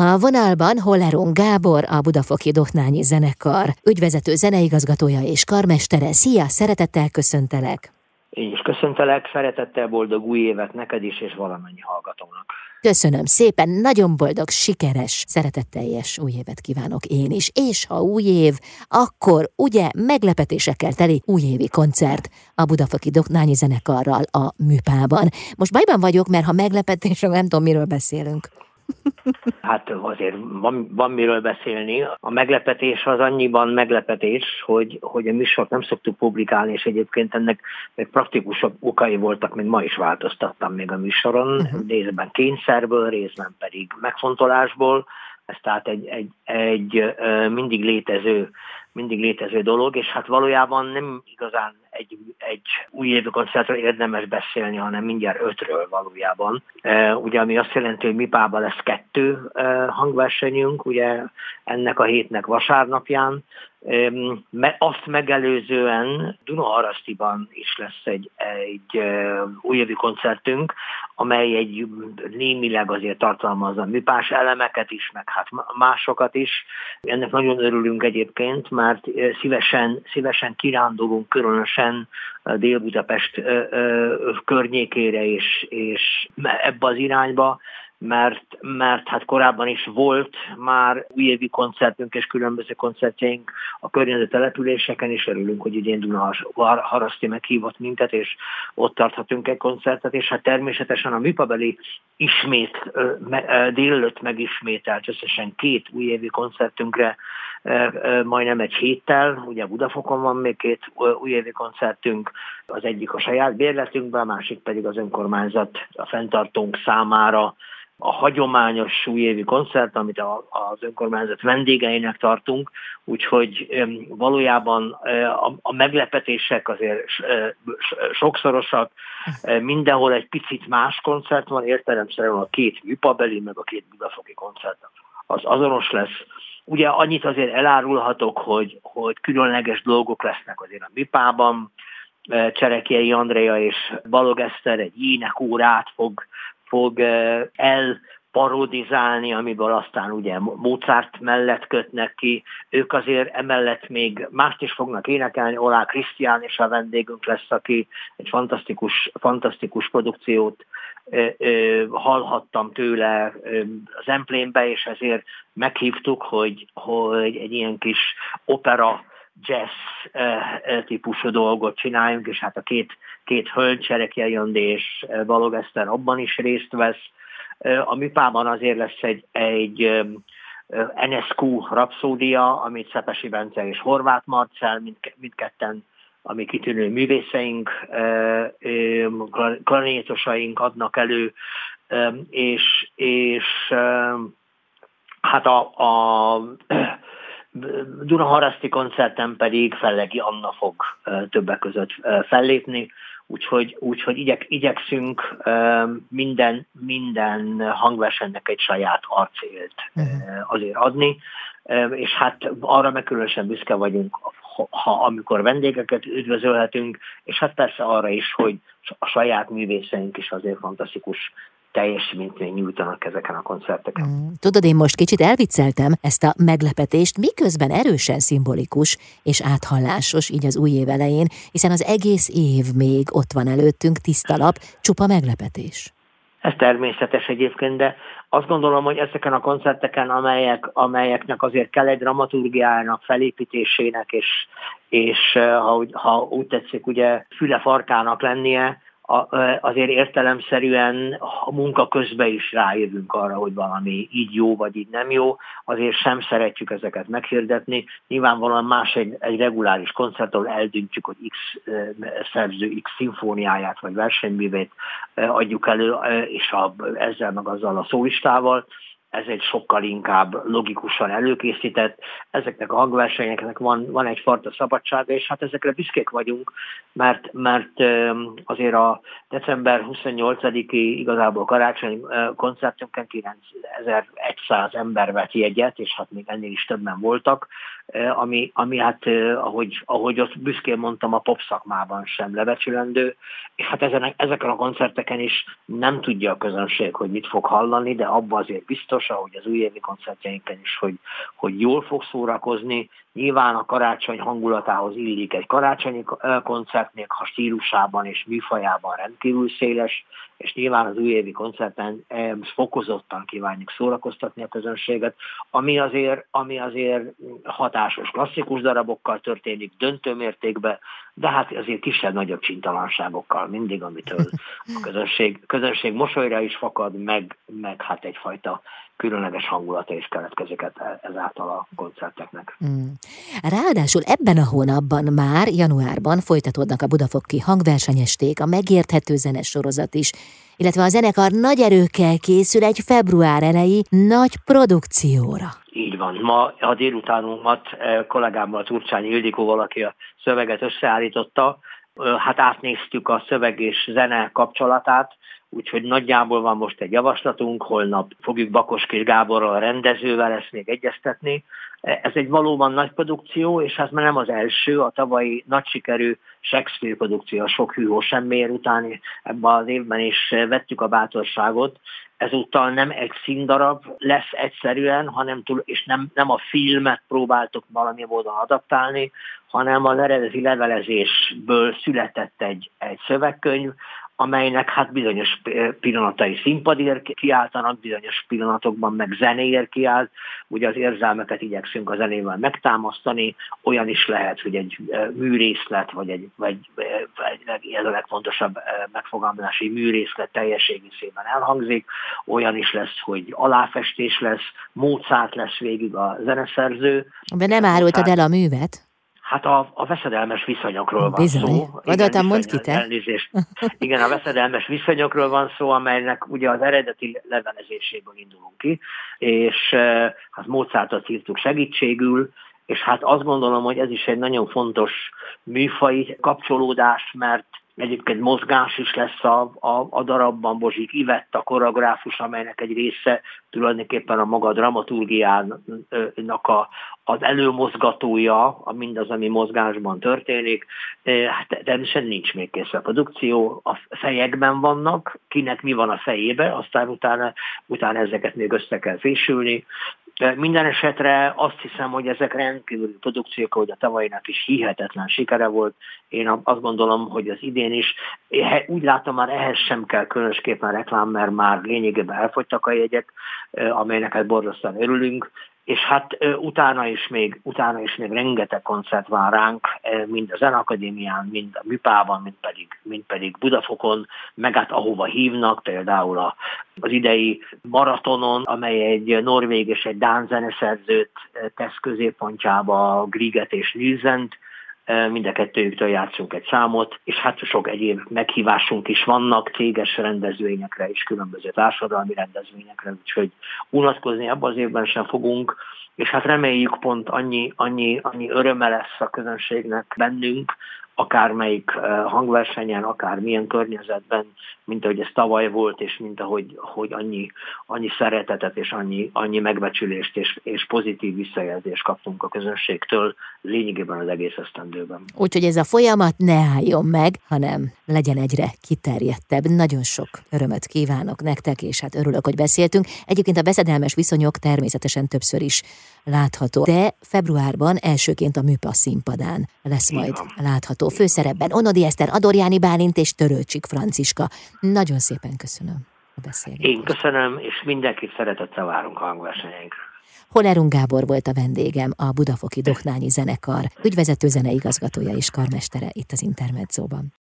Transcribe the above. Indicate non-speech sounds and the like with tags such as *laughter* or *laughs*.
A vonalban Holleron Gábor, a Budafoki Dohnányi Zenekar ügyvezető zeneigazgatója és karmestere. Szia, szeretettel köszöntelek! Én is köszöntelek, szeretettel boldog új évet neked is, és valamennyi hallgatónak. Köszönöm szépen, nagyon boldog, sikeres, szeretetteljes új évet kívánok én is. És ha új év, akkor ugye meglepetésekkel teli újévi koncert a Budafoki Doknányi Zenekarral a Műpában. Most bajban vagyok, mert ha meglepetés, nem tudom, miről beszélünk. Hát azért van, van miről beszélni. A meglepetés az annyiban meglepetés, hogy, hogy a műsort nem szoktuk publikálni, és egyébként ennek még praktikusabb okai voltak, mint ma is változtattam még a műsoron, uh-huh. részben kényszerből, részben pedig megfontolásból. Ez tehát egy, egy, egy mindig létező mindig létező dolog, és hát valójában nem igazán egy, egy újévi koncertről érdemes beszélni, hanem mindjárt ötről valójában. E, ugye ami azt jelenti, hogy Mipában lesz kettő e, hangversenyünk, ugye ennek a hétnek vasárnapján, azt megelőzően Dunaharasztiban is lesz egy, egy újévi koncertünk, amely egy némileg azért tartalmazza műpás elemeket is, meg hát másokat is. Ennek nagyon örülünk egyébként, mert szívesen, szívesen kirándulunk különösen Dél-Budapest környékére és, és ebbe az irányba, mert, mert hát korábban is volt már újévi koncertünk és különböző koncertjeink a környező településeken, és örülünk, hogy idén Duna Haraszti meghívott minket, és ott tarthatunk egy koncertet, és hát természetesen a műpabeli ismét, délelőtt megismételt összesen két újévi koncertünkre majdnem egy héttel, ugye Budafokon van még két újévi koncertünk, az egyik a saját bérletünkben, a másik pedig az önkormányzat a fenntartónk számára a hagyományos újévi koncert, amit az önkormányzat vendégeinek tartunk, úgyhogy valójában a meglepetések azért sokszorosak, mindenhol egy picit más koncert van, értelemszerűen a két műpabeli, meg a két budafoki koncert az azonos lesz. Ugye annyit azért elárulhatok, hogy, hogy különleges dolgok lesznek azért a műpában, Cserekiei Andrea és Balog Eszter egy énekórát fog fog el parodizálni, amiből aztán ugye Mozart mellett kötnek ki. Ők azért emellett még mást is fognak énekelni, Olá Krisztián és a vendégünk lesz, aki egy fantasztikus, fantasztikus produkciót hallhattam tőle az emplénbe, és ezért meghívtuk, hogy, hogy egy ilyen kis opera jazz típusú dolgot csináljunk, és hát a két, két hölgy, Cserekje és Balog Eszter abban is részt vesz. A műpában azért lesz egy, egy NSQ rapszódia, amit Szepesi Bence és Horváth Marcel, mind, mindketten ami kitűnő művészeink, klarinétosaink adnak elő, és, és hát a, a *clears throat* Dunaharaszti koncerten pedig Fellegi Anna fog többek között fellépni, úgyhogy, úgyhogy igyek, igyekszünk minden, minden hangversenynek egy saját arcélt uh-huh. azért adni, és hát arra meg különösen büszke vagyunk, ha amikor vendégeket üdvözölhetünk, és hát persze arra is, hogy a saját művészeink is azért fantasztikus teljesítményt nyújtanak ezeken a koncerteken. Mm. Tudod, én most kicsit elvicceltem ezt a meglepetést, miközben erősen szimbolikus és áthallásos így az új év elején, hiszen az egész év még ott van előttünk, tiszta lap, csupa meglepetés. Ez természetes egyébként, de azt gondolom, hogy ezeken a koncerteken, amelyek, amelyeknek azért kell egy dramaturgiának, felépítésének, és, és ha, ha úgy tetszik, ugye füle farkának lennie, azért értelemszerűen a munka közben is rájövünk arra, hogy valami így jó, vagy így nem jó, azért sem szeretjük ezeket meghirdetni. Nyilvánvalóan más egy, egy reguláris koncertől eldöntjük, hogy X szerző X szimfóniáját, vagy versenyművét adjuk elő, és a, ezzel meg azzal a szólistával, ez egy sokkal inkább logikusan előkészített. Ezeknek a hangversenyeknek van, van egyfajta szabadsága, és hát ezekre büszkék vagyunk, mert, mert azért a december 28-i igazából karácsonyi koncertünkön 9100 ember vett jegyet, és hát még ennél is többen voltak. Ami, ami hát, ahogy, ahogy azt büszkén mondtam, a pop szakmában sem lebecsülendő, és hát ezen, ezeken a koncerteken is nem tudja a közönség, hogy mit fog hallani, de abban azért biztos, ahogy az újévi koncertjeinken is, hogy, hogy jól fog szórakozni, Nyilván a karácsony hangulatához illik egy karácsonyi koncert, még ha stílusában és műfajában rendkívül széles, és nyilván az újévi koncerten fokozottan kívánjuk szórakoztatni a közönséget, ami azért, ami azért hatásos klasszikus darabokkal történik döntő mértékben, de hát azért kisebb-nagyobb csintalanságokkal mindig, amitől a *laughs* közönség, közönség mosolyra is fakad, meg, meg hát egyfajta különleges hangulata is keletkezik e- ezáltal a koncerteknek. Mm. Ráadásul ebben a hónapban már, januárban folytatódnak a Budafoki hangversenyesték, a megérthető zenes sorozat is, illetve a zenekar nagy erőkkel készül egy február elejé nagy produkcióra. Így van. Ma a délutánunkat eh, kollégámmal, Turcsány Ildikóval, aki a szöveget összeállította, hát átnéztük a szöveg és zene kapcsolatát, úgyhogy nagyjából van most egy javaslatunk, holnap fogjuk Bakoskés Gáborral, a rendezővel ezt még egyeztetni. Ez egy valóban nagy produkció, és hát már nem az első, a tavalyi nagy sikerű Shakespeare produkció, a sok hűhó semmiért utáni ebben az évben is vettük a bátorságot, ezúttal nem egy színdarab lesz egyszerűen, hanem túl, és nem, nem a filmet próbáltuk valami módon adaptálni, hanem az eredeti levelezésből született egy, egy szövegkönyv, amelynek hát bizonyos pillanatai színpadért kiáltanak, bizonyos pillanatokban meg zenéért kiált. Ugye az érzelmeket igyekszünk a zenével megtámasztani, olyan is lehet, hogy egy műrészlet, vagy egy, vagy, vagy ez a legfontosabb megfogalmazási műrészlet teljességi szében elhangzik, olyan is lesz, hogy aláfestés lesz, Mozart lesz végig a zeneszerző. De nem árultad el a művet? Hát a, a veszedelmes viszonyokról van Bizony. szó. Vadoltam, mondd ki te. Elnézést. Igen, a veszedelmes viszonyokról van szó, amelynek ugye az eredeti levelezéséből indulunk ki, és hát Mozartot írtuk segítségül, és hát azt gondolom, hogy ez is egy nagyon fontos műfai kapcsolódás, mert Egyébként mozgás is lesz a, a, a darabban, Bozsik Ivett a koreográfus, amelynek egy része tulajdonképpen a maga dramaturgiának a, az előmozgatója, a mindaz, ami mozgásban történik. Hát természetesen nincs még kész a produkció, a fejekben vannak, kinek mi van a fejébe, aztán utána, utána ezeket még össze kell fésülni, minden esetre azt hiszem, hogy ezek rendkívüli produkciók, hogy a tavalyinak is hihetetlen sikere volt. Én azt gondolom, hogy az idén is, úgy látom már ehhez sem kell különösképpen reklám, mert már lényegében elfogytak a jegyek, amelynek hát borzasztóan örülünk, és hát utána is még, utána is még rengeteg koncert vár ránk, mind a Zenakadémián, mind a Műpában, mind pedig, mind pedig Budafokon, meg hát ahova hívnak, például a, az idei maratonon, amely egy norvég és egy dán zeneszerzőt tesz középpontjába, Griget és Nilsent, mind a kettőjüktől játszunk egy számot, és hát sok egyéb meghívásunk is vannak, céges rendezvényekre és különböző társadalmi rendezvényekre, úgyhogy unatkozni abban az évben sem fogunk, és hát reméljük pont annyi, annyi, annyi öröme lesz a közönségnek bennünk, akármelyik hangversenyen, akár milyen környezetben, mint ahogy ez tavaly volt, és mint ahogy hogy annyi, annyi szeretetet és annyi, annyi megbecsülést és, és pozitív visszajelzést kaptunk a közönségtől lényegében az egész esztendőben. Úgyhogy ez a folyamat ne álljon meg, hanem legyen egyre kiterjedtebb. Nagyon sok örömöt kívánok nektek, és hát örülök, hogy beszéltünk. Egyébként a veszedelmes viszonyok természetesen többször is látható, de februárban elsőként a Műpa színpadán lesz majd látható főszerepben Onodi Eszter, Adorjáni Bálint és Törőcsik Franciska. Nagyon szépen köszönöm a beszélgetést. Én köszönöm, és mindenkit szeretettel várunk a hangversenyeinkre. Holerung Gábor volt a vendégem, a Budafoki Doknányi Zenekar ügyvezető zeneigazgatója és karmestere itt az Intermedzóban.